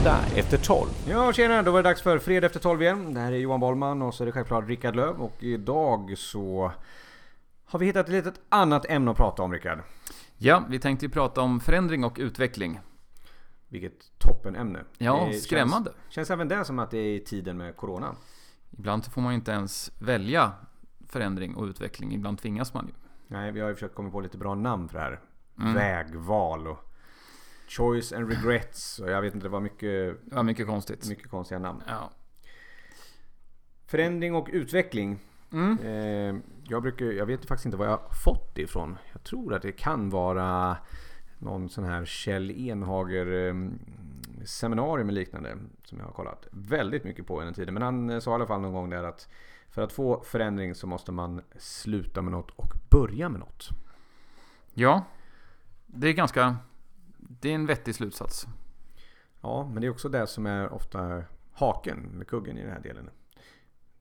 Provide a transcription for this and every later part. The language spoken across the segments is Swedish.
Fredag efter 12. Ja tjena, då var det dags för Fredag efter 12 igen. Det här är Johan Bollman och så är det självklart Rickard Löv och idag så har vi hittat ett litet annat ämne att prata om Rickard. Ja, vi tänkte ju prata om förändring och utveckling. Vilket toppenämne. Ja, Det skrämmande. Känns, känns även det som att det är i tiden med Corona. Ibland så får man ju inte ens välja förändring och utveckling. Ibland tvingas man ju. Nej, vi har ju försökt komma på lite bra namn för det här. Mm. Vägval och Choice and Regrets och jag vet inte, det var mycket, Det var mycket konstigt. mycket konstiga namn. Ja. Förändring och utveckling. Mm. Eh, jag, brukar, jag vet faktiskt inte var jag fått det ifrån. Jag tror att det kan vara någon sån här Kjell Enhager eh, seminarium eller liknande som jag har kollat väldigt mycket på under tiden. Men han eh, sa i alla fall någon gång där att för att få förändring så måste man sluta med något och börja med något. ja, det är ganska... Det är en vettig slutsats. Ja, men det är också det som är ofta haken, eller kuggen i den här delen.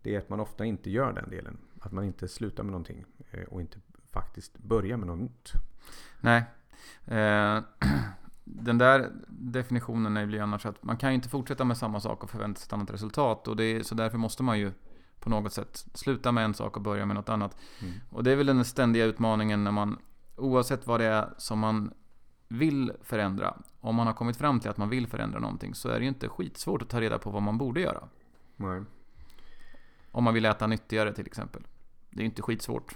Det är att man ofta inte gör den delen. Att man inte slutar med någonting eh, och inte faktiskt börjar med något nytt. Nej. Eh, den där definitionen blir annars att man kan ju inte fortsätta med samma sak och förvänta sig ett annat resultat. Och det är, så därför måste man ju på något sätt sluta med en sak och börja med något annat. Mm. Och det är väl den ständiga utmaningen när man, oavsett vad det är som man vill förändra, om man har kommit fram till att man vill förändra någonting så är det ju inte skitsvårt att ta reda på vad man borde göra. Nej. Om man vill äta nyttigare till exempel. Det är ju inte skitsvårt.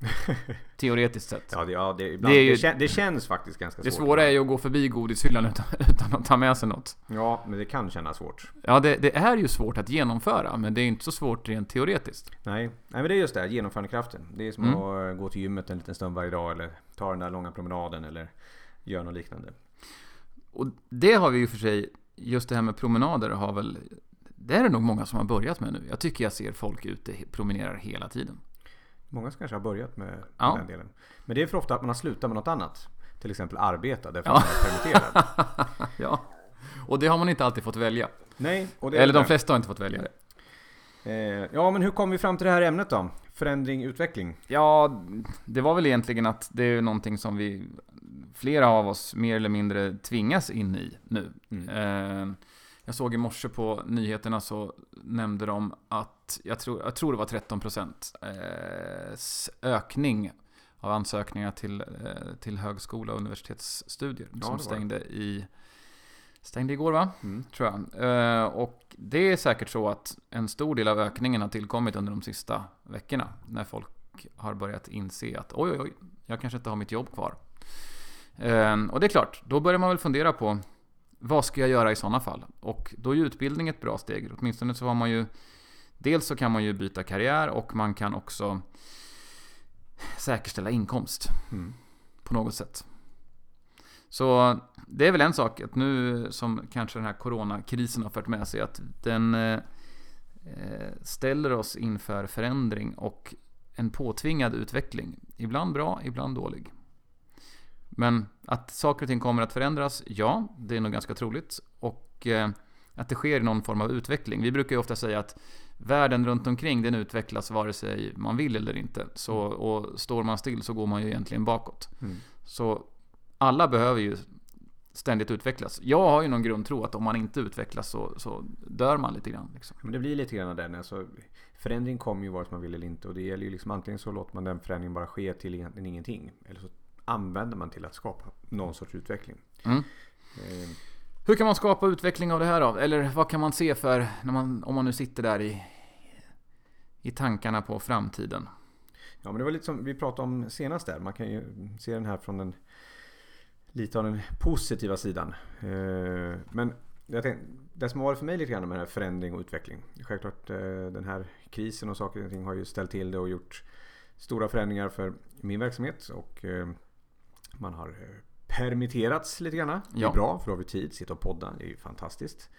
Teoretiskt sett. Ja, det, ja, det, ibland, Det det, ju- kän, det känns faktiskt ganska Det svårt. svåra är ju att gå förbi godishyllan utan, utan att ta med sig något. Ja, men det kan kännas svårt. Ja, det, det är ju svårt att genomföra, men det är inte så svårt rent teoretiskt. Nej, Nej men det är just det, genomförandekraften. Det är som Mm. att gå till gymmet en liten stund varje dag eller ta den där långa promenaden eller göra något liknande. Och det har vi ju för sig, just det här med promenader har väl, det är det nog många som har börjat med nu. Jag tycker jag ser folk ute promenerar hela tiden. Många som kanske har börjat med, med Ja. den delen. Men det är för ofta att man har slutat med något annat. Till exempel arbeta därför Ja. att man är permitterad. Ja. Och det har man inte alltid fått välja. Nej, Eller de flesta har inte fått välja det. Eh, ja, men hur kom vi fram till det här ämnet då? Förändring, utveckling. Ja, det var väl egentligen att det är någonting som vi, flera av oss mer eller mindre tvingas in i nu. Mm. Eh, Jag såg i morse på nyheterna så nämnde de att, jag tror, jag tror det var 13% eh, s- ökning av ansökningar till, eh, till högskola och universitetsstudier. det som stängde i Stängde igår va? Mm. Tror jag. Eh, Och det är säkert så att en stor del av ökningen har tillkommit under de sista veckorna. När folk har börjat inse att oj, oj, oj, jag kanske inte har mitt jobb kvar. Eh, Och det är klart, då börjar man väl fundera på vad ska jag göra i sådana fall? Och då är ju utbildning ett bra steg. Åtminstone så har man ju Dels så kan man ju byta karriär och man kan också säkerställa inkomst Mm. på något sätt. Så det är väl en sak att nu som kanske den här coronakrisen har fört med sig att den eh, ställer oss inför förändring och en påtvingad utveckling. Ibland bra, ibland dålig. Men att saker och ting kommer att förändras, ja, det är nog ganska troligt. Och eh, att det sker någon form av utveckling. Vi brukar ju ofta säga att världen runt omkring den utvecklas vare sig man vill eller inte. Så, och står man still så går man ju egentligen bakåt. Mm. Så alla behöver ju ständigt utvecklas. Jag har ju någon grundtro att om man inte utvecklas så, så dör man lite grann. Liksom. Men det blir lite grann den. Alltså, förändring kommer ju vare sig man vill eller inte. Och det gäller ju liksom antingen så låter man den förändringen bara ske till egentligen ingenting. Eller så använder man till att skapa någon sorts utveckling. Mm. Eh, Hur kan man skapa utveckling av det här då? Eller vad kan man se för, när man, om man nu sitter där i, i tankarna på framtiden? Ja men det var lite som vi pratade om senast där. Man kan ju se den här från den lite av den positiva sidan. Eh, Men tänkte, det som har varit för mig lite grann med den här förändring och utveckling. Självklart eh, den här krisen och saker och ting har ju ställt till det och gjort stora förändringar för min verksamhet. Och eh, man har permitterats lite grann. Det är Ja. bra för då har vi tid. Sitta och podda. Det är ju fantastiskt.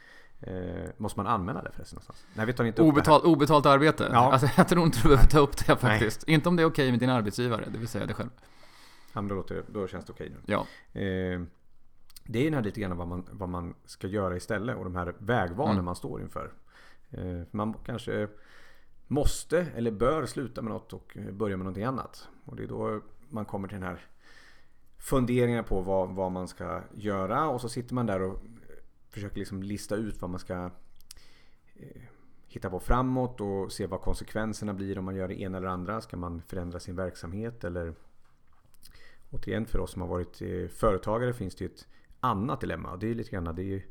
Eh, måste man anmäla det förresten någonstans? Nej vi tar inte upp det här. Obetalt, arbete? Ja. Alltså, jag tror inte du behöver ta upp det faktiskt. Inte om det är okej med din arbetsgivare, det vill säga dig själv. Ja, men då, låter då känns det okej nu. Ja. Eh, det är den här lite grann vad man, vad man ska göra istället och de här vägvalen Mm. man står inför. Eh, man kanske måste eller bör sluta med något och börja med någonting annat. Och det är då man kommer till den här funderingen på vad, vad man ska göra och så sitter man där och försöker liksom lista ut vad man ska eh, hitta på framåt och se vad konsekvenserna blir om man gör det ena eller andra. Ska man förändra sin verksamhet eller återigen för oss som har varit eh, företagare finns det ett annat dilemma. Det är lite grann det är ju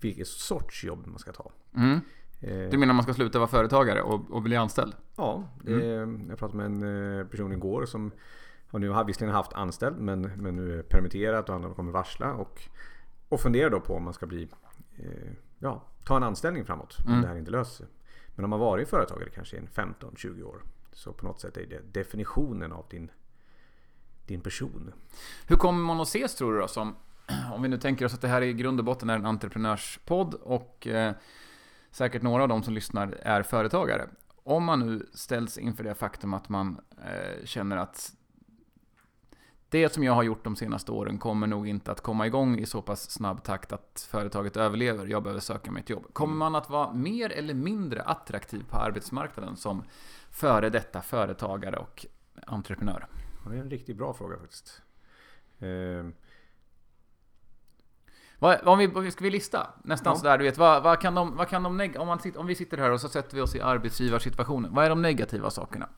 vilket sorts jobb man ska ta. Mm. Eh, Du menar man ska sluta vara företagare och, och bli anställd? Ja, det, jag pratade med en eh, person igår som har nu har visserligen haft anställd men, men nu är permitterat och han kommer varsla och, och funderar då på om man ska bli ja, ta en anställning framåt om Mm. det här inte löser. Men om man varit företagare kanske i en 15-20 år så på något sätt är det definitionen av din, din person. Hur kommer man att ses tror du då som, om vi nu tänker oss att det här i grund och botten är en entreprenörspodd och eh, säkert några av de som lyssnar är företagare. Om man nu ställs inför det faktum att man eh, känner att det som jag har gjort de senaste åren kommer nog inte att komma igång i så pass snabb takt att företaget överlever. Jag behöver söka mig ett jobb. Kommer man att vara mer eller mindre attraktiv på arbetsmarknaden som före detta företagare och entreprenör? Ja, det är en riktigt bra fråga faktiskt. Eh, Vad, om, vi, om vi ska vi lista? Nästan Ja. sådär, du vet. Vad, vad kan de, vad kan de neg- om, man om vi sitter här och så sätter vi oss i arbetsgivarsituationen. Vad är de negativa sakerna?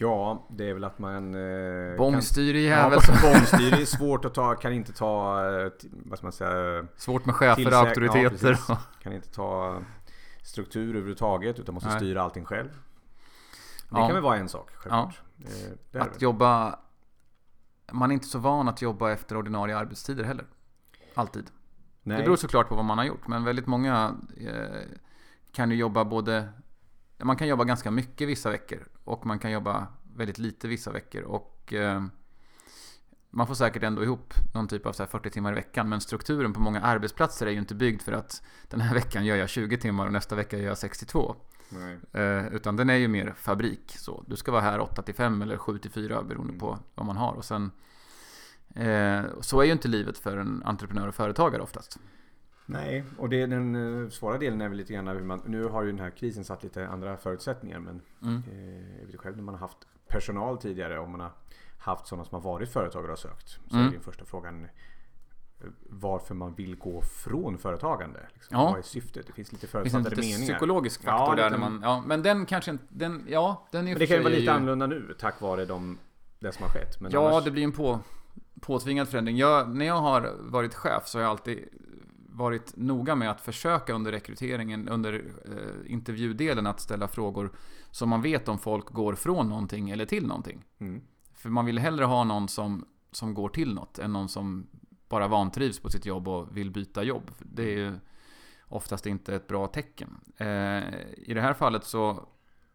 ja, det är väl att man... Eh, Bångstyrig Ja, jävel. bångstyr är svårt att ta, kan inte ta, vad ska man säga, Svårt med chefer och auktoriteter. ja, kan inte ta struktur överhuvudtaget utan måste Nej. styra allting själv. Det Ja. kan väl vara en sak, självklart. Eh, är det att jobba... Man är inte så van att jobba efter ordinarie arbetstider heller. Alltid. Nej. Det beror såklart på vad man har gjort, men väldigt många eh, kan ju jobba både... Man kan jobba ganska mycket vissa veckor och man kan jobba väldigt lite vissa veckor. Och eh, man får säkert ändå ihop någon typ av så här 40 timmar i veckan, men strukturen på många arbetsplatser är ju inte byggd för att den här veckan gör jag 20 timmar och nästa vecka gör jag 62. Eh, utan den är ju mer fabrik. Så du ska vara här 8 till 5 eller 7 till 4 beroende Mm. på vad man har. Och sen, eh, så är ju inte livet för en entreprenör och företagare oftast. Nej, och det den eh, svåra delen är väl lite grann hur man, nu har ju den här krisen satt lite andra förutsättningar men Mm. eh, jag vet ju själv när man har haft personal tidigare och man har haft sådana som har varit företagare och sökt. Så Mm. är din första frågan varför man vill gå från företagande. Liksom. Ja. Vad är syftet? Det finns lite Det finns en förutfattade lite meningar. psykologisk Ja, faktor det där. När man, ja, men den kanske inte... Den, ja, den är Men det kan ju vara lite ju- annorlunda nu tack vare de, det som har skett. Men Ja, annars, det blir en på, påtvingad förändring. Jag, när jag har varit chef så har jag alltid varit noga med att försöka under rekryteringen, under eh, intervjudelen att ställa frågor som man vet om folk går från någonting eller till någonting. Mm. För man vill hellre ha någon som, som går till något än någon som bara vantrivs på sitt jobb och vill byta jobb. Det är ju oftast inte ett bra tecken. Eh, I det här fallet så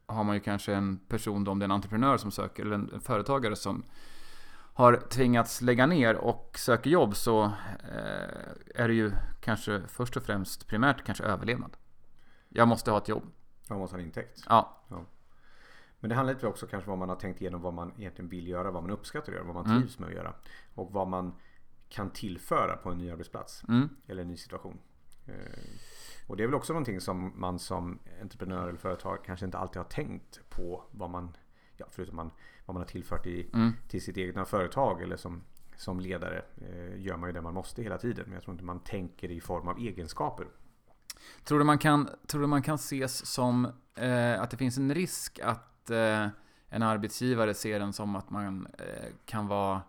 har man ju kanske en person, om det är en entreprenör som söker, eller en, företagare som har tvingats lägga ner och söker jobb så eh, är det ju kanske först och främst primärt kanske överlevnad. Jag måste ha ett jobb. Man måste ha en intäkt. Ja, Men det handlar lite också kanske om vad man har tänkt igenom vad man egentligen vill göra, vad man uppskattar att göra, vad man Mm. trivs med att göra. Och vad man kan tillföra på en ny arbetsplats. mm. Eller en ny situation. Eh, Och det är väl också någonting som man som entreprenör eller företag kanske inte alltid har tänkt på vad man, ja, förutom man, vad man har tillfört i, Mm. till sitt egna företag eller som, som ledare. Eh, gör man ju det man måste hela tiden. Men jag tror inte man tänker i form av egenskaper. Tror du man kan, tror du man kan ses som eh, att det finns en risk att eh, en arbetsgivare ser den som att man eh, kan vara,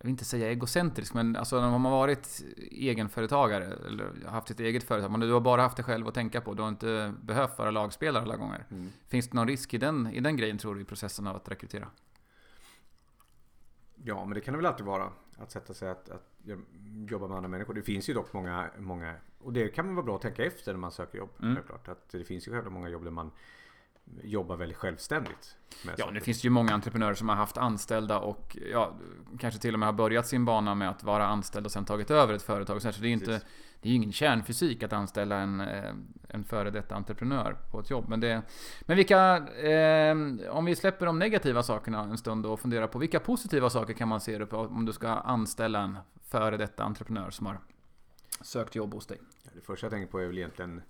jag vill inte säga egocentrisk, men alltså när man har varit egenföretagare eller haft sitt eget företag, men du har bara haft det själv att tänka på, du har inte behövt vara lagspelare alla gånger. Finns det någon risk i den, i den grejen tror du i processen av att rekrytera? Ja, men det kan det väl alltid vara. Att sätta sig att, att jobba med andra människor. Det finns ju dock många, många och det kan vara bra att tänka efter när man söker jobb. Mm. Självklart. Att det finns ju självklart många jobb där man jobbar väldigt självständigt. Ja, saker. det finns ju många entreprenörer som har haft anställda och ja, kanske till och med har börjat sin bana med att vara anställd och sen tagit över ett företag. Så det är, inte, Precis. det är ju ingen kärnfysik att anställa en, eh, en före detta entreprenör på ett jobb. Men, det, men vilka, eh, om vi släpper de negativa sakerna en stund och funderar på vilka positiva saker kan man se det på om du ska anställa en före detta entreprenör som har sökt jobb hos dig? Det första jag tänker på är väl egentligen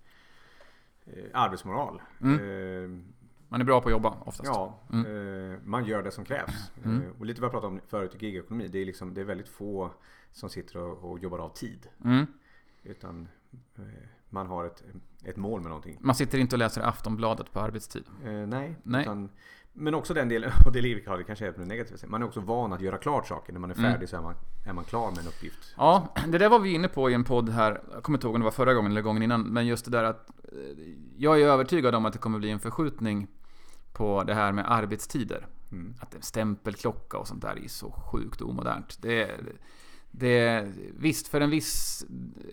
arbetsmoral. Mm. Eh, Man är bra på att jobba oftast. Ja, eh, man gör det som krävs. Mm. Eh, och lite vad jag pratade om förut i gigekonomi. Det är, liksom, det är väldigt få som sitter och, och jobbar av tid. Mm. Utan eh, man har ett, ett mål med någonting. Man sitter inte och läser Aftonbladet på arbetstid. Eh, nej, Nej. Utan, men också den delen, och det ligger det kanske är på det negativa sättet. Man är också van att göra klart saker. När man är Mm. färdig så är man, är man klar med en uppgift. Ja, det där var vi inne på i en podd här. Jag kommer inte ihåg om det var förra gången eller gången innan. Men just det där att eh, jag är övertygad om att det kommer bli en förskjutning på det här med arbetstider. Mm. Att en stämpelklocka och sånt där är så sjukt omodernt. Det, det, visst, för en viss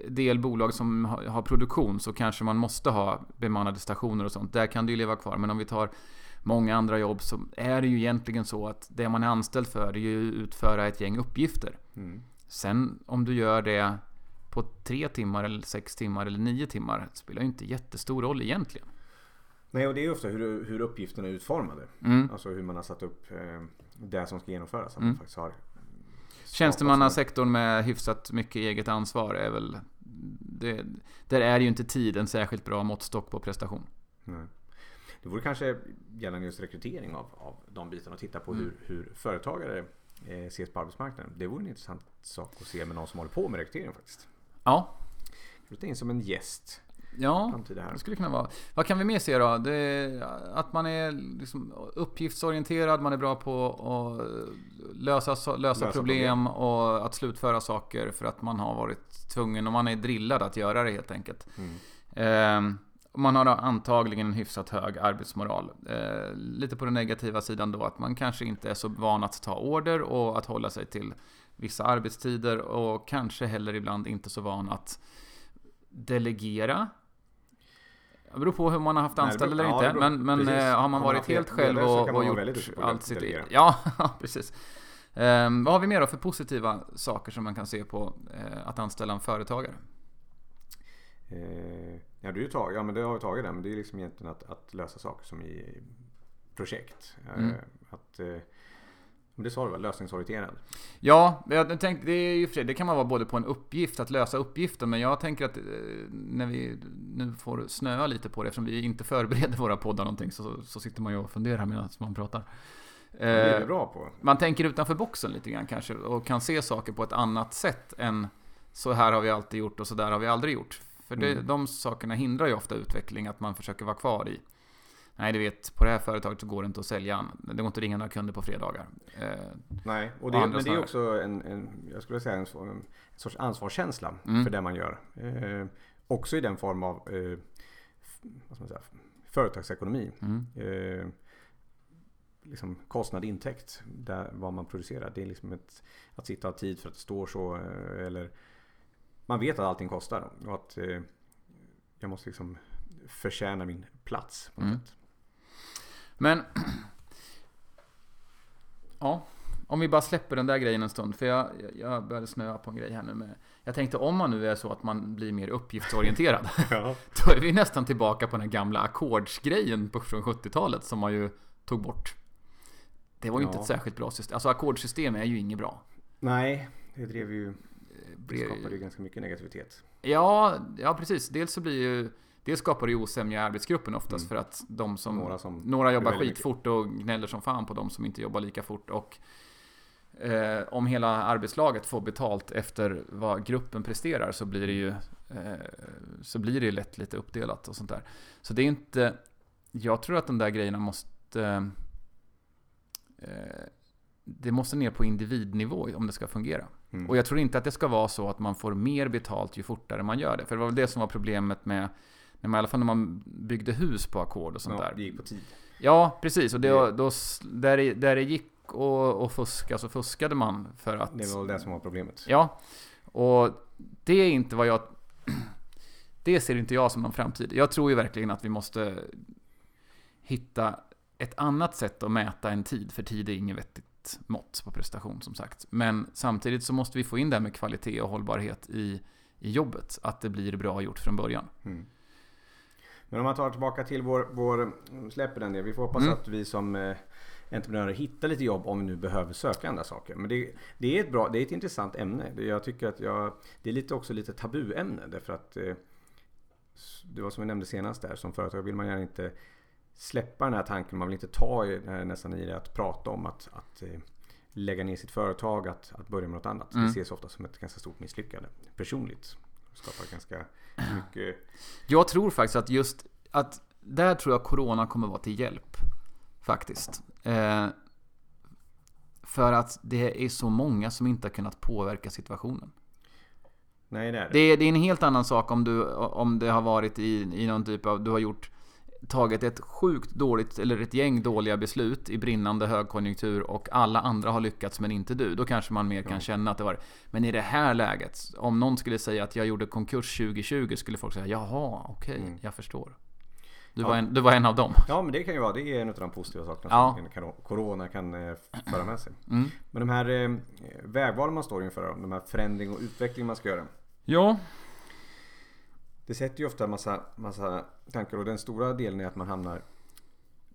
del bolag som har, har produktion så kanske man måste ha bemannade stationer och sånt. Där kan det ju leva kvar. Men om vi tar många andra jobb så är det ju egentligen så att det man är anställd för är ju att utföra ett gäng uppgifter. Mm. Sen om du gör det på tre timmar eller sex timmar eller nio timmar spelar ju inte jättestor roll egentligen. Nej, och det är ofta hur, hur uppgifterna är utformade. Mm. Alltså hur man har satt upp eh, det som ska genomföras. Att Mm. man faktiskt har Tjänstemannasektorn med hyfsat mycket eget ansvar är väl... Det, där är ju inte tid en särskilt bra måttstock på prestation. Nej. Det vore kanske gällande just rekrytering av, av de bitarna och titta på Mm. hur, hur företagare eh, ses på arbetsmarknaden. Det vore en intressant sak att se med någon som håller på med rekrytering faktiskt. Ja, Flytta in som en gäst ja det skulle kunna vara. Vad kan vi mer se då? Det att man är liksom uppgiftsorienterad, man är bra på att lösa, lösa, Lösa problem och att slutföra saker för att man har varit tvungen och man är drillad att göra det helt enkelt. Mm. Ehm, man har antagligen en hyfsat hög arbetsmoral. Eh, lite på den negativa sidan då att man kanske inte är så van att ta order och att hålla sig till vissa arbetstider och kanske heller ibland inte så van att delegera. Det beror på hur man har haft anställd eller ja, inte. det beror- men men precis. eh, har man varit helt själv och, och gjort allt sitt eget. Ja, precis. Ehm, vad har vi mer då för positiva saker som man kan se på eh, att anställa en företagare? Eh, ja, du har ju tagit, ja, men det har vi tagit där. Men det är liksom egentligen att, att lösa saker som i projekt. Eh, Mm. Att, eh, det sa du väl? Lösningsorienterad? Ja, jag tänkte, det, är ju det kan man vara både på en uppgift, att lösa uppgiften, men jag tänker att eh, när vi nu får snöa lite på det, eftersom vi inte förbereder våra poddar någonting, så, så sitter man ju och funderar medan man pratar. Det är vi bra på. man tänker utanför boxen lite grann kanske, och kan se saker på ett annat sätt än så här har vi alltid gjort och så där har vi aldrig gjort. För det, Mm. de sakerna hindrar ju ofta utveckling, att man försöker vara kvar i Nej, du vet, på det här företaget så går det inte att sälja. Det går inte att ringa några kunder på fredagar. Eh, Nej, och Och det, andra men det är också en, en, jag skulle säga en, en sorts ansvarskänsla Mm. för det man gör. Eh, också i den form av eh, vad man säga, företagsekonomi. mm. Eh, liksom kostnad intäkt, där, vad man producerar. Det är liksom ett, att sitta och ha tid för att det står så. Eh, eller man vet att allting kostar och att eh, jag måste liksom förtjäna min plats på något Mm. sätt. Men... Ja, om vi bara släpper den där grejen en stund. För jag, jag- började snöa på en grej här nu med... Jag tänkte om man nu är så att man blir mer uppgiftsorienterad. Ja. Då är vi nästan tillbaka på den gamla ackordsgrejen från 70-talet som man ju tog bort. Det var ju inte Ja. ett särskilt bra system. Alltså ackordssystem är ju inget bra. Nej, det drev ju, blir- skapade ju ganska mycket negativitet. Ja, ja precis. Dels så blir ju... Dels skapar det ju osämja i arbetsgruppen oftast Mm. för att de som... Några som Några jobbar väldigt mycket. skitfort och gnäller som fan på de som inte jobbar lika fort. Och eh, om hela arbetslaget får betalt efter vad gruppen presterar så blir det ju eh, så blir det ju lätt lite uppdelat och sånt där. Så det är inte... Jag tror att de där grejerna måste... Eh, det måste ner på individnivå om det ska fungera. Mm. Och jag tror inte att det ska vara så att man får mer betalt ju fortare man gör det. För det var väl det som var problemet med, när man, i alla fall när man byggde hus på ackord och sånt ja, där. det gick på tid. Ja, precis. Och det, Det- då, där, det, där det gick att att fuska så fuskade man för att... Det var väl det som var problemet. Ja, och det är inte vad jag... Det ser inte jag som någon framtid. Jag tror ju verkligen att vi måste hitta ett annat sätt att mäta en tid, för tid är inget vettigt mått på prestation som sagt. Men samtidigt så måste vi få in det här med kvalitet och hållbarhet i, i jobbet. Att det blir bra gjort från början. Mm. Men om man tar tillbaka till vår, vår släpper den del. Vi får hoppas Mm. att vi som eh, entreprenörer hittar lite jobb om vi nu behöver söka andra saker. Men det, det är ett bra, det är ett intressant ämne. Det- Jag tycker att jag, det är lite också lite tabuämne därför att eh, det var som jag nämnde senast där. Som företag vill man gärna inte släppa den här tanken. Man vill inte ta i, här nästan i det att prata om att, att eh, lägga ner sitt företag, att, att börja med något annat. Mm. Det ses ofta som ett ganska stort misslyckande personligt. skapar ganska mycket... Jag tror faktiskt att just att där tror jag Corona kommer vara till hjälp. Faktiskt. Eh, för att det är så många som inte har kunnat påverka situationen. Nej, det är det. Det är, det är en helt annan sak om, du, om det har varit i, i någon typ av... Du har gjort tagit ett sjukt dåligt, eller ett gäng dåliga beslut i brinnande högkonjunktur och alla andra har lyckats men inte du. Då kanske man mer kan Ja. känna att det var Men i det här läget, om någon skulle säga att jag gjorde konkurs 2020 skulle folk säga jaha, okej, Mm. jag förstår. Du, Ja. var en, du var en av dem. Ja, men det kan ju vara. Det är en av de positiva sakerna Ja. som Corona kan eh, föra med sig. Mm. Men de här eh, vägvalen man står inför, de här förändring och utveckling man ska göra. Ja. Det sätter ju ofta en massa, massa tankar och den stora delen är att man hamnar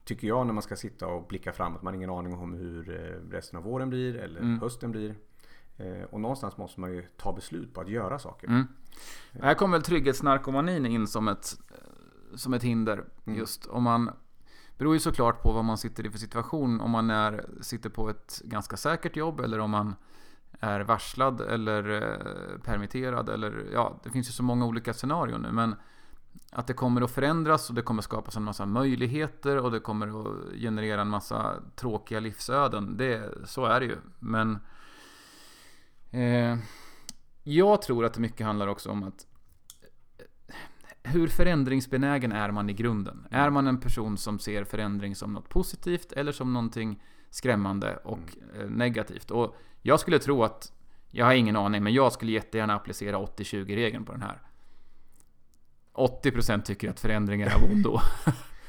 Tycker jag när man ska sitta och blicka framåt. Man har ingen aning om hur eh, resten av våren blir eller Mm. hösten blir. Eh, Och någonstans måste man ju ta beslut på att göra saker. Mm. Här kommer väl trygghetsnarkomanin in som ett, som ett hinder. Mm. Just om man beror ju såklart på vad man sitter i för situation. Om man är, sitter på ett ganska säkert jobb eller om man är varslad eller eh, permitterad. Eller, ja, det finns ju så många olika scenarion nu. Men att det kommer att förändras och det kommer skapas en massa möjligheter och det kommer att generera en massa tråkiga livsöden. Det, så är det ju. Men eh, jag tror att det mycket handlar också om att hur förändringsbenägen är man i grunden? Är man en person som ser förändring som något positivt eller som någonting skrämmande och eh, negativt? Och jag skulle tro att, jag har ingen aning, men jag skulle jättegärna applicera 80-20-regeln på den här. 80% tycker att förändringar är av ondo.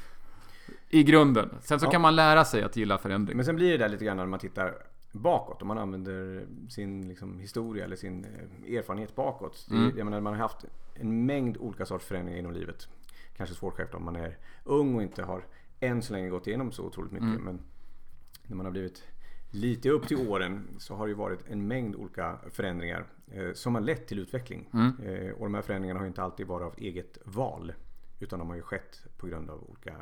I grunden. Sen så Ja. kan man lära sig att gilla förändring. Men sen blir det där lite grann när man tittar bakåt. Om man använder sin liksom, historia eller sin eh, erfarenhet bakåt. Mm. jag menar, man har haft en mängd olika sorts förändringar inom livet. Kanske svårt självt om man är ung och inte har än så länge gått igenom så otroligt mycket. Mm. Men när man har blivit lite upp till åren så har det ju varit en mängd olika förändringar eh, som har lett till utveckling. Mm. Eh, och de här förändringarna har inte alltid varit av eget val. Utan de har ju skett på grund av olika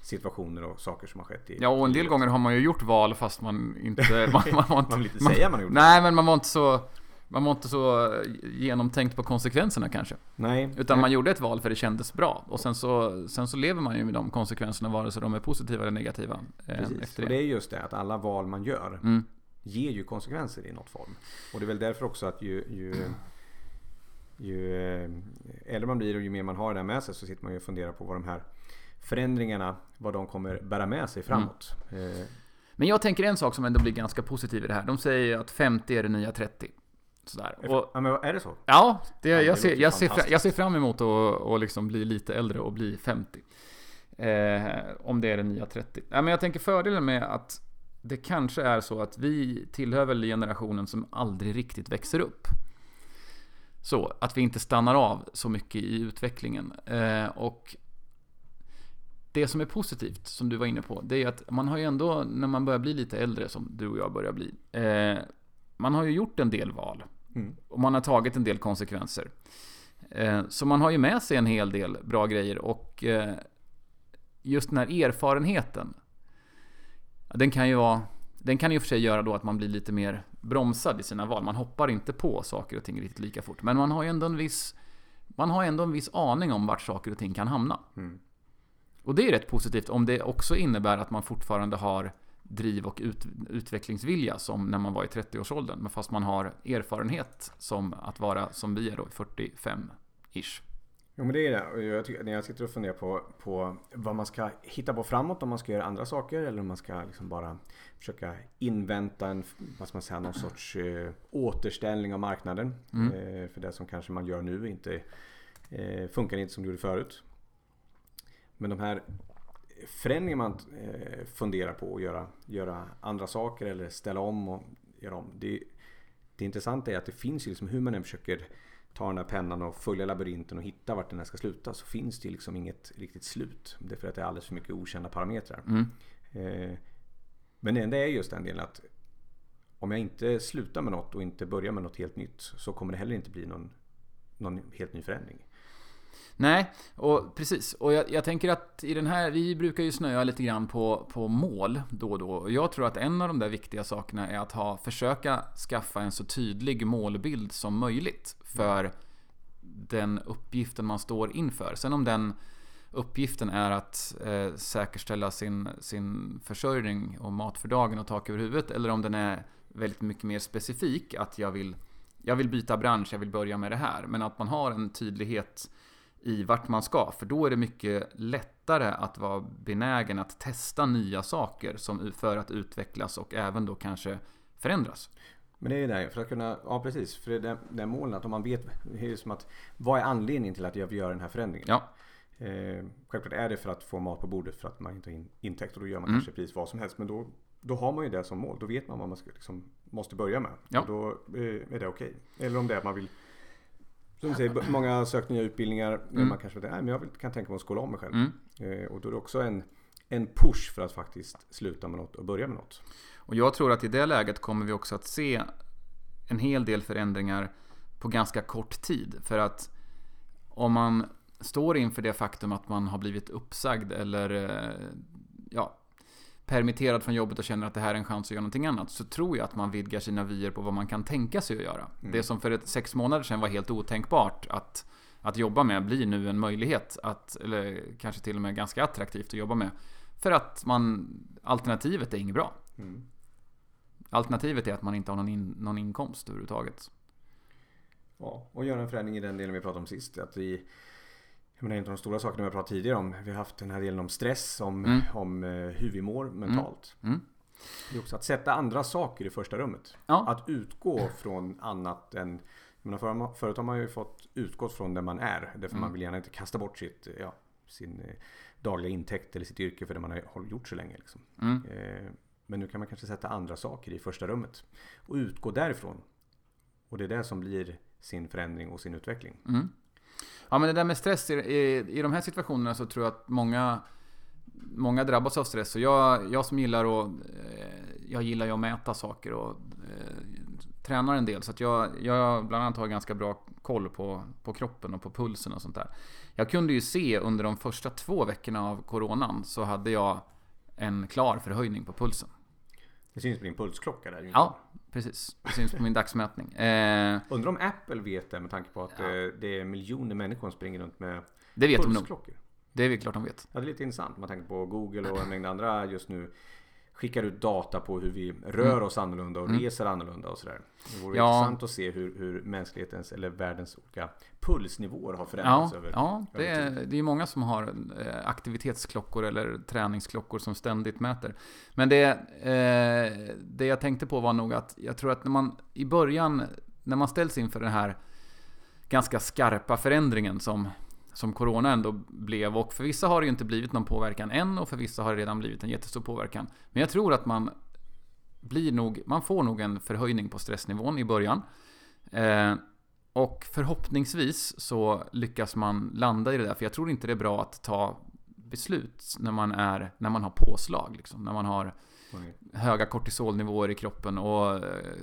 situationer och saker som har skett i Ja, och en del gånger har man ju gjort val fast man inte... Man, man, inte Man vill inte säga man har gjort det. Nej, men man var inte så... Man var inte så genomtänkt på konsekvenserna kanske. Nej. Utan man gjorde ett val för det kändes bra. Och sen så, sen så lever man ju med de konsekvenserna vare sig de är positiva eller negativa. Eh, Precis. efter Och det. det är just det att alla val man gör Mm. ger ju konsekvenser i något form. Och det är väl därför också att ju, ju, ju eh, äldre man blir och ju mer man har det där med sig så sitter man ju och funderar på vad de här förändringarna, vad de kommer bära med sig framåt. Eh, Men jag tänker en sak som ändå blir ganska positiv i det här. De säger att 50 är det nya 30. Sådär. Och, ja, men är det så? ja, det, Ja, det jag, ser, jag, ser, jag ser fram emot att, att liksom bli lite äldre och bli 50. Eh, om det är det nya 30. Ja, men jag tänker fördelen med att det kanske är så att vi tillhör väl generationen som aldrig riktigt växer upp. Så, att vi inte stannar av så mycket i utvecklingen. Eh, och det som är positivt, som du var inne på, det är att man har ju ändå, när man börjar bli lite äldre, som du och jag börjar bli, eh, man har ju gjort en del val. Mm. Och man har tagit en del konsekvenser. Eh, så man har ju med sig en hel del bra grejer och eh, just den här erfarenheten, den kan ju vara den kan ju för sig göra då att man blir lite mer bromsad i sina val. Man hoppar inte på saker och ting riktigt lika fort. Men man har ju ändå en viss Man har ändå en viss aning om vart saker och ting kan hamna. Mm. Och det är rätt positivt om det också innebär att man fortfarande har driv och ut, utvecklingsvilja som när man var i 30-årsåldern. Men fast man har erfarenhet som att vara som vi är då, 45-ish. Jo men det är det. Jag tycker, när jag sitter och funderar på, på vad man ska hitta på framåt. Om man ska göra andra saker eller om man ska liksom bara försöka invänta en, vad ska man säga, någon sorts eh, återställning av marknaden. Mm. Eh, för det som kanske man gör nu inte eh, funkar inte som det gjorde förut. Men de här förändringar man eh, funderar på att göra, göra andra saker eller ställa om och göra om. Det, det intressanta är att det finns ju liksom hur man än försöker ta den här pennan och följa labyrinten och hitta vart den här ska sluta så finns det liksom inget riktigt slut. Det är för att det är alldeles för mycket okända parametrar. Mm. Eh, men det enda är just den delen att om jag inte slutar med något och inte börjar med något helt nytt så kommer det heller inte bli någon, någon helt ny förändring. Nej, och precis. Och jag, jag tänker att i den här, vi brukar ju snöa lite grann på, på mål då och då. Och jag tror att en av de där viktiga sakerna är att ha, försöka skaffa en så tydlig målbild som möjligt för den uppgiften man står inför. Sen om den uppgiften är att eh, säkerställa sin, sin försörjning och mat för dagen och tak över huvudet. Eller om den är väldigt mycket mer specifik. Att jag vill, jag vill byta bransch, jag vill börja med det här. Men att man har en tydlighet i vart man ska. För då är det mycket lättare att vara benägen att testa nya saker som, för att utvecklas och även då kanske förändras. Men det är ju det, för att kunna, ja precis, för det är det målen att om man vet, det är som att vad är anledningen till att jag vill göra den här förändringen? Ja. Eh, självklart är det för att få mat på bordet för att man inte har in, intäkt och då gör man Mm. kanske precis vad som helst. Men då, då har man ju det som mål. Då vet man vad man ska, liksom, måste börja med. Ja. Och då eh, är det okej. Eller om det är att man vill som du säger, många sökt nya utbildningar. Mm. Man kanske vet, nej, men jag kan tänka mig att skola om mig själv. Mm. Eh, och då är det också en, en push för att faktiskt sluta med något och börja med något. Och jag tror att i det läget kommer vi också att se en hel del förändringar på ganska kort tid. För att om man står inför det faktum att man har blivit uppsagd eller eh, ja, permitterad från jobbet och känner att det här är en chans att göra någonting annat så tror jag att man vidgar sina vyer på vad man kan tänka sig att göra. Mm. Det som för ett, sex månader sedan var helt otänkbart att, att jobba med blir nu en möjlighet att, eller kanske till och med ganska attraktivt att jobba med. För att man, alternativet är inget bra. Mm. Alternativet är att man inte har någon, in, någon inkomst överhuvudtaget. Ja, och göra en förändring i den delen vi pratade om sist. Att vi, jag menar, en av de stora sakerna vi har pratat tidigare om. Vi har haft den här delen om stress, om, Mm. om eh, hur vi mår mentalt. Mm. Det är också att sätta andra saker i första rummet. Ja. Att utgå från annat än jag menar, för, förut har man ju fått utgått från där man är. Därför Mm. man vill gärna inte kasta bort sitt, ja, sin eh, dagliga intäkt eller sitt yrke för det man har gjort så länge. Liksom. Mm. Eh, men nu kan man kanske sätta andra saker i första rummet. Och utgå därifrån. Och det är det som blir sin förändring och sin utveckling. Mm. Ja men det där med stress, i, i, i de här situationerna så tror jag att många Många drabbas av stress. Och jag, jag som gillar att eh, Jag gillar ju att mäta saker och eh, Tränar en del. Så att jag, jag bland annat har ganska bra koll på, på kroppen och på pulsen och sånt där. Jag kunde ju se under de första två veckorna av Coronan så hade jag En klar förhöjning på pulsen. Det syns på din pulsklocka där. Ja, precis. Det syns på min dagsmätning eh, Undrar om Apple vet det med tanke på att Ja. eh, det är miljoner människor som springer runt med Det vet de nog. pulsklockor. Det är väl klart de vet. Ja, det är lite intressant. Man tänker på Google och en mängd andra just nu skickar ut data på hur vi rör oss annorlunda och Mm. reser annorlunda och sådär. Det vore Ja. intressant att se hur, hur mänsklighetens eller världens olika pulsnivåer har Ja, förändrats över ja det, över är, det är många som har eh, aktivitetsklockor eller träningsklockor som ständigt mäter. Men det, eh, det jag tänkte på var nog att jag tror att när man i början, när man ställs inför den här ganska skarpa förändringen som, som Corona ändå blev. Och för vissa har det ju inte blivit någon påverkan än och för vissa har det redan blivit en jättestor påverkan. Men jag tror att man blir nog, man får nog en förhöjning på stressnivån i början. Eh, och förhoppningsvis så lyckas man landa i det där. För jag tror inte det är bra att ta beslut när man, är, när man har påslag. Liksom. När man har Nej. höga kortisolnivåer i kroppen och eh,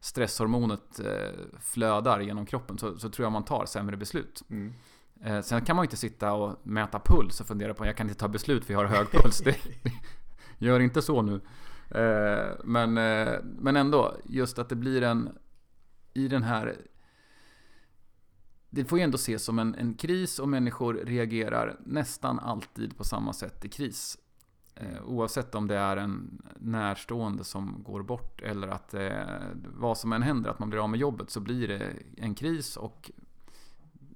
stresshormonet eh, flödar genom kroppen. Så, så tror jag man tar sämre beslut. Mm. Eh, sen kan man ju inte sitta och mäta puls och fundera på jag kan inte ta beslut för jag har hög puls. Det, gör inte så nu. Eh, men, eh, men ändå, just att det blir en... I den här... Det får ju ändå ses som en, en kris och människor reagerar nästan alltid på samma sätt i kris. Eh, oavsett om det är en närstående som går bort eller att eh, vad som än händer, att man blir av med jobbet, så blir det en kris och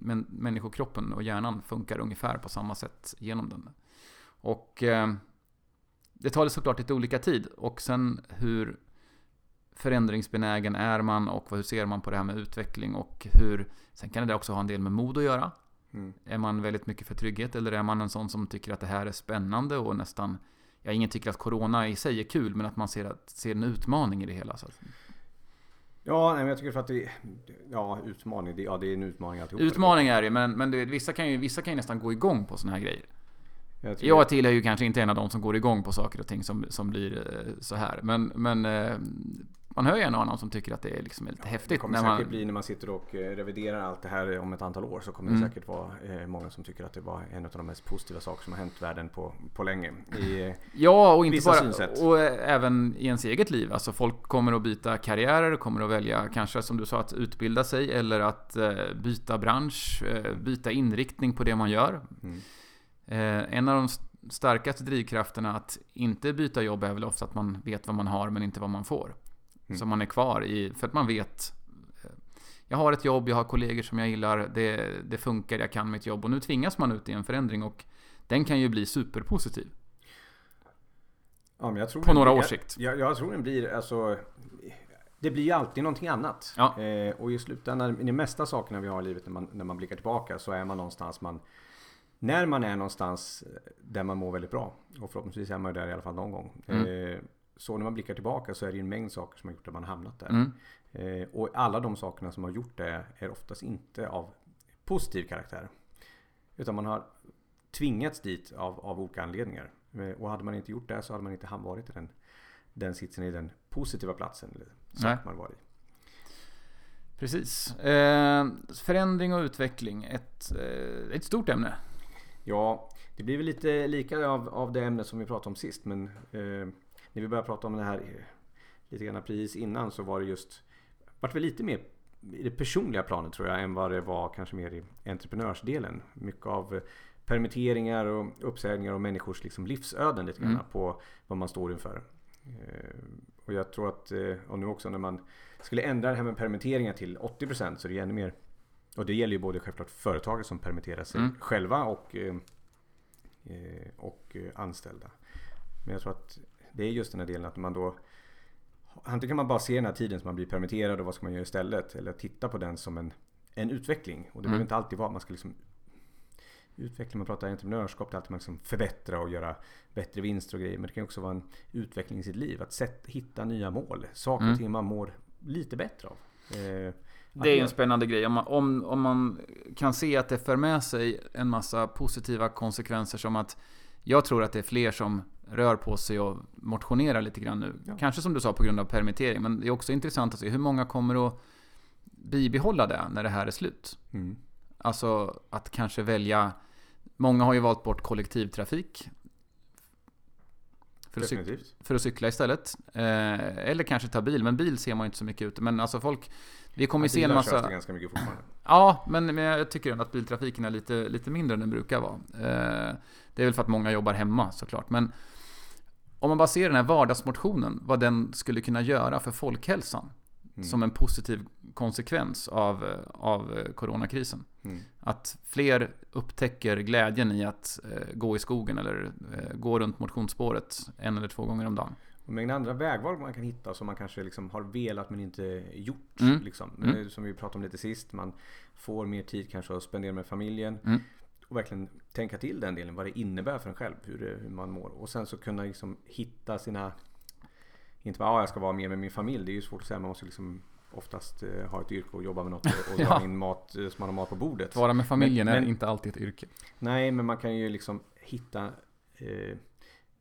men människokroppen och hjärnan funkar ungefär på samma sätt genom den. Och eh, det tar såklart lite olika tid och sen hur förändringsbenägen är man och hur ser man på det här med utveckling och hur Sen kan det också ha en del med mod att göra. Mm. Är man väldigt mycket för trygghet eller är man en sån som tycker att det här är spännande och nästan Ja, ingen tycker att Corona i sig är kul men att man ser, att, ser en utmaning i det hela. Så att, Ja, nej, men jag tycker för att det Ja, utmaning. Det, ja, det är en utmaning alltihop. utmaning är det men, men det, vissa, kan ju, vissa kan ju nästan gå igång på såna här grejer. Jag Jag tillhör ju kanske inte en av de som går igång på saker och ting som, som blir eh, så här. Men, men eh, man hör ju en och annan som tycker att det är liksom lite Det häftigt. kommer När säkert man, bli när man sitter och eh, reviderar allt det här om ett antal år så kommer Mm. det säkert vara eh, många som tycker att det var en av de mest positiva saker som har hänt världen på, på länge. I, eh, ja, och inte bara... synsätt. Och även i ens eget liv. Alltså folk kommer att byta karriärer, kommer att välja kanske som du sa att utbilda sig eller att byta bransch, byta inriktning på det man gör. mm. En av de st- starkaste drivkrafterna att inte byta jobb är väl ofta att man vet vad man har men inte vad man får. Mm. Så man är kvar i, för att man vet eh, jag har ett jobb, jag har kollegor som jag gillar, det, det funkar, jag kan mitt jobb och nu tvingas man ut i en förändring och den kan ju bli superpositiv Ja, men jag tror på några blir- års sikt. Jag, jag tror den blir alltså Det blir ju alltid någonting annat. Ja. Eh, och i slutändan, i de mesta sakerna vi har i livet när man, när man blickar tillbaka så är man någonstans man När man är någonstans där man mår väldigt bra och förhoppningsvis är man där i alla fall någon gång. Mm. Eh, så när man blickar tillbaka så är det en mängd saker som har gjort att man hamnat där. Mm. Eh, och alla de sakerna som har gjort det är oftast inte av positiv karaktär. Utan man har tvingats dit av, av olika anledningar. Eh, och hade man inte gjort det så hade man inte varit i den, den sitsen i den positiva platsen. Eller Nej. man var i. Precis. Eh, förändring och utveckling, ett, eh, ett stort ämne. Ja, det blir väl lite lika av, av det ämne som vi pratade om sist. Men eh, när vi började prata om det här lite grann precis innan så var det just vart väl lite mer i det personliga planet tror jag än vad det var kanske mer i entreprenörsdelen. Mycket av permitteringar och uppsägningar och människors liksom livsöden lite grann Mm. på vad man står inför. Eh, och jag tror att, eh, och nu också när man skulle ändra det här med permitteringar till 80% så det är ännu mer och det gäller ju både självklart företagare som permitterar sig Mm. själva och, eh, och anställda. Men jag tror att det är just den här delen att man då Antingen kan man bara se den här tiden som man blir permitterad och vad ska man göra istället? Eller titta på den som en, en utveckling. Och det Mm. behöver inte alltid vara att man ska liksom utveckla. Man pratar entreprenörskap, det är alltid man liksom förbättra och göra bättre vinster och grejer. Men det kan också vara en utveckling i sitt liv. Att sätt, hitta nya mål. Saker Mm. och ting man mår lite bättre av. Eh, Det är en spännande grej. Om man, om, om man kan se att det för med sig en massa positiva konsekvenser som att jag tror att det är fler som rör på sig och motionerar lite grann nu. Ja. Kanske som du sa på grund av permittering. Men det är också intressant att se hur många kommer att bibehålla det när det här är slut. Mm. Alltså att kanske välja Många har ju valt bort kollektivtrafik för att, cyk- Definitivt. för att cykla istället. Eh, eller kanske ta bil, men bil ser man ju inte så mycket ute. Men alltså folk Vi kommer ju se en massa ganska mycket fortfarande. Ja, men, men jag tycker ändå att biltrafiken är lite, lite mindre än den brukar vara. Eh, det är väl för att många jobbar hemma såklart. Men om man bara ser den här vardagsmotionen, vad den skulle kunna göra för folkhälsan. Mm. Som en positiv konsekvens av, eh, av eh, coronakrisen. Mm. Att fler upptäcker glädjen i att eh, gå i skogen eller eh, gå runt motionsspåret en eller två gånger om dagen. Och mängd andra vägval man kan hitta som man kanske liksom har velat men inte gjort. Mm. Liksom. Mm. Eh, Som vi pratade om lite sist. Man får mer tid kanske att spendera med familjen. Mm. Och verkligen tänka till den delen. Vad det innebär för en själv. Hur, det, hur man mår. Och sen så kunna liksom hitta sina... Inte bara ah, jag ska vara mer med min familj. Det är ju svårt att säga. Man måste liksom oftast eh, ha ett yrke och jobba med något. Och, och Ja. dra in mat eh, så man har mat på bordet. Att vara med familjen Men- är men- inte alltid ett yrke. Nej, men man kan ju liksom hitta eh,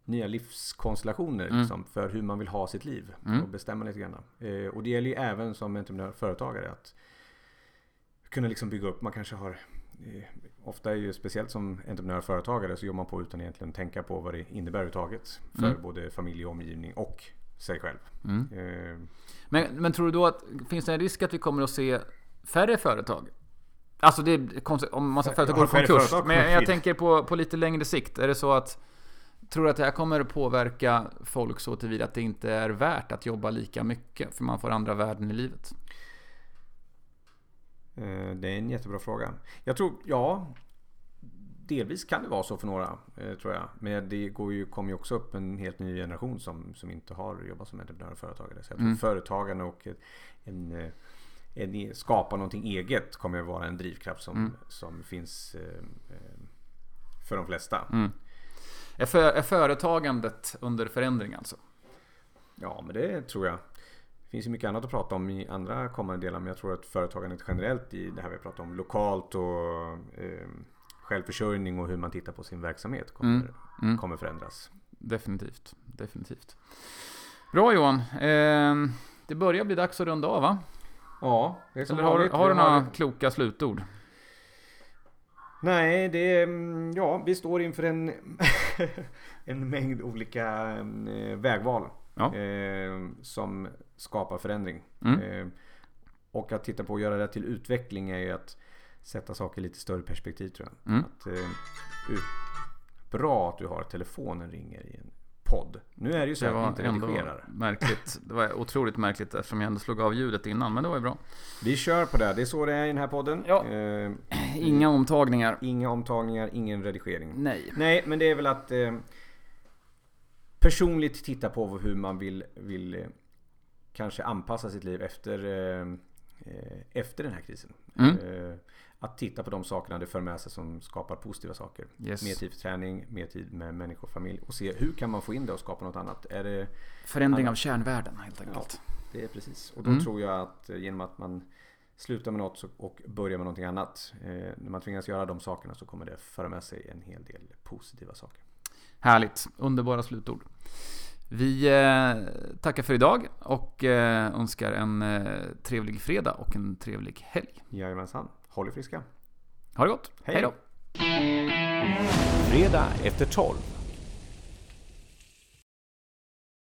nya livskonstellationer Mm. liksom, för hur man vill ha sitt liv. Mm. Och bestämma lite grann. Eh, och det gäller ju även som entreprenör företagare att kunna liksom bygga upp. Man kanske har eh, Ofta är ju speciellt som entreprenör företagare så jobbar man på utan egentligen tänka på vad det innebär överhuvudtaget. För Mm. både familj och omgivning och sig själv. Mm. Eh, Men, men tror du då att finns det en risk att vi kommer att se färre företag? Alltså det är konstigt om massa företag går i konkurs. Men jag, jag tänker på, på lite längre sikt. Är det så att Tror du att det här kommer att påverka folk så tillvida att det inte är värt att jobba lika mycket? För man får andra värden i livet. Eh, Det är en jättebra fråga. Jag tror, ja. Delvis kan det vara så för några, eh, tror jag. Men det går ju, kommer ju också upp en helt ny generation som, som inte har jobbat som entreprenör och företagare. Så jag tror Mm. företagande och en, eh, en, skapa någonting eget kommer att vara en drivkraft som, Mm. som finns för de flesta. Mm. Är, för, är företagandet under förändring alltså? Ja, men det tror jag. Det finns ju mycket annat att prata om i andra kommande delar. Men jag tror att företagandet generellt i det här vi pratar om lokalt och eh, självförsörjning och hur man tittar på sin verksamhet kommer, Mm. Mm. kommer förändras. Definitivt. Definitivt. Bra Johan. Eh, det börjar bli dags att runda av va? Ja, det är som Eller har, har du några kloka slutord? Nej, det är... mm, Ja, vi står inför en, en mängd olika eh, vägval. Ja. Eh, som skapar förändring. Mm. Eh, och att titta på och göra det till utveckling är ju att sätta saker i lite större perspektiv tror jag. Mm. Att, eh, bra att du har telefonen ringer i en podd. Nu är det ju så Det att vi inte redigerar. märkligt. Det var otroligt märkligt eftersom jag ändå slog av ljudet innan, men det var ju bra. Vi kör på det. Det är så det är i den här podden. Ja. Eh, Inga omtagningar. inga omtagningar, ingen redigering. Nej. Nej, men det är väl att eh, personligt titta på hur man vill, vill eh, kanske anpassa sitt liv efter, eh, eh, efter den här krisen. Mm. Att titta på de sakerna det för med sig som skapar positiva saker. Yes. Mer tid för träning, mer tid med människor och familj. Och se hur kan man få in det och skapa något annat. Är det, Förändring av kärnvärden helt enkelt. det är precis. Och då Mm. tror jag att eh, genom att man slutar med något och börjar med någonting annat. Eh, när man tvingas göra de sakerna så kommer det föra med sig en hel del positiva saker. Härligt. Underbara slutord. Vi eh, tackar för idag och eh, önskar en trevlig fredag och en trevlig helg. Jajamensan. Håll er friska. Ha det gott. Hej. Då. Fredag efter 12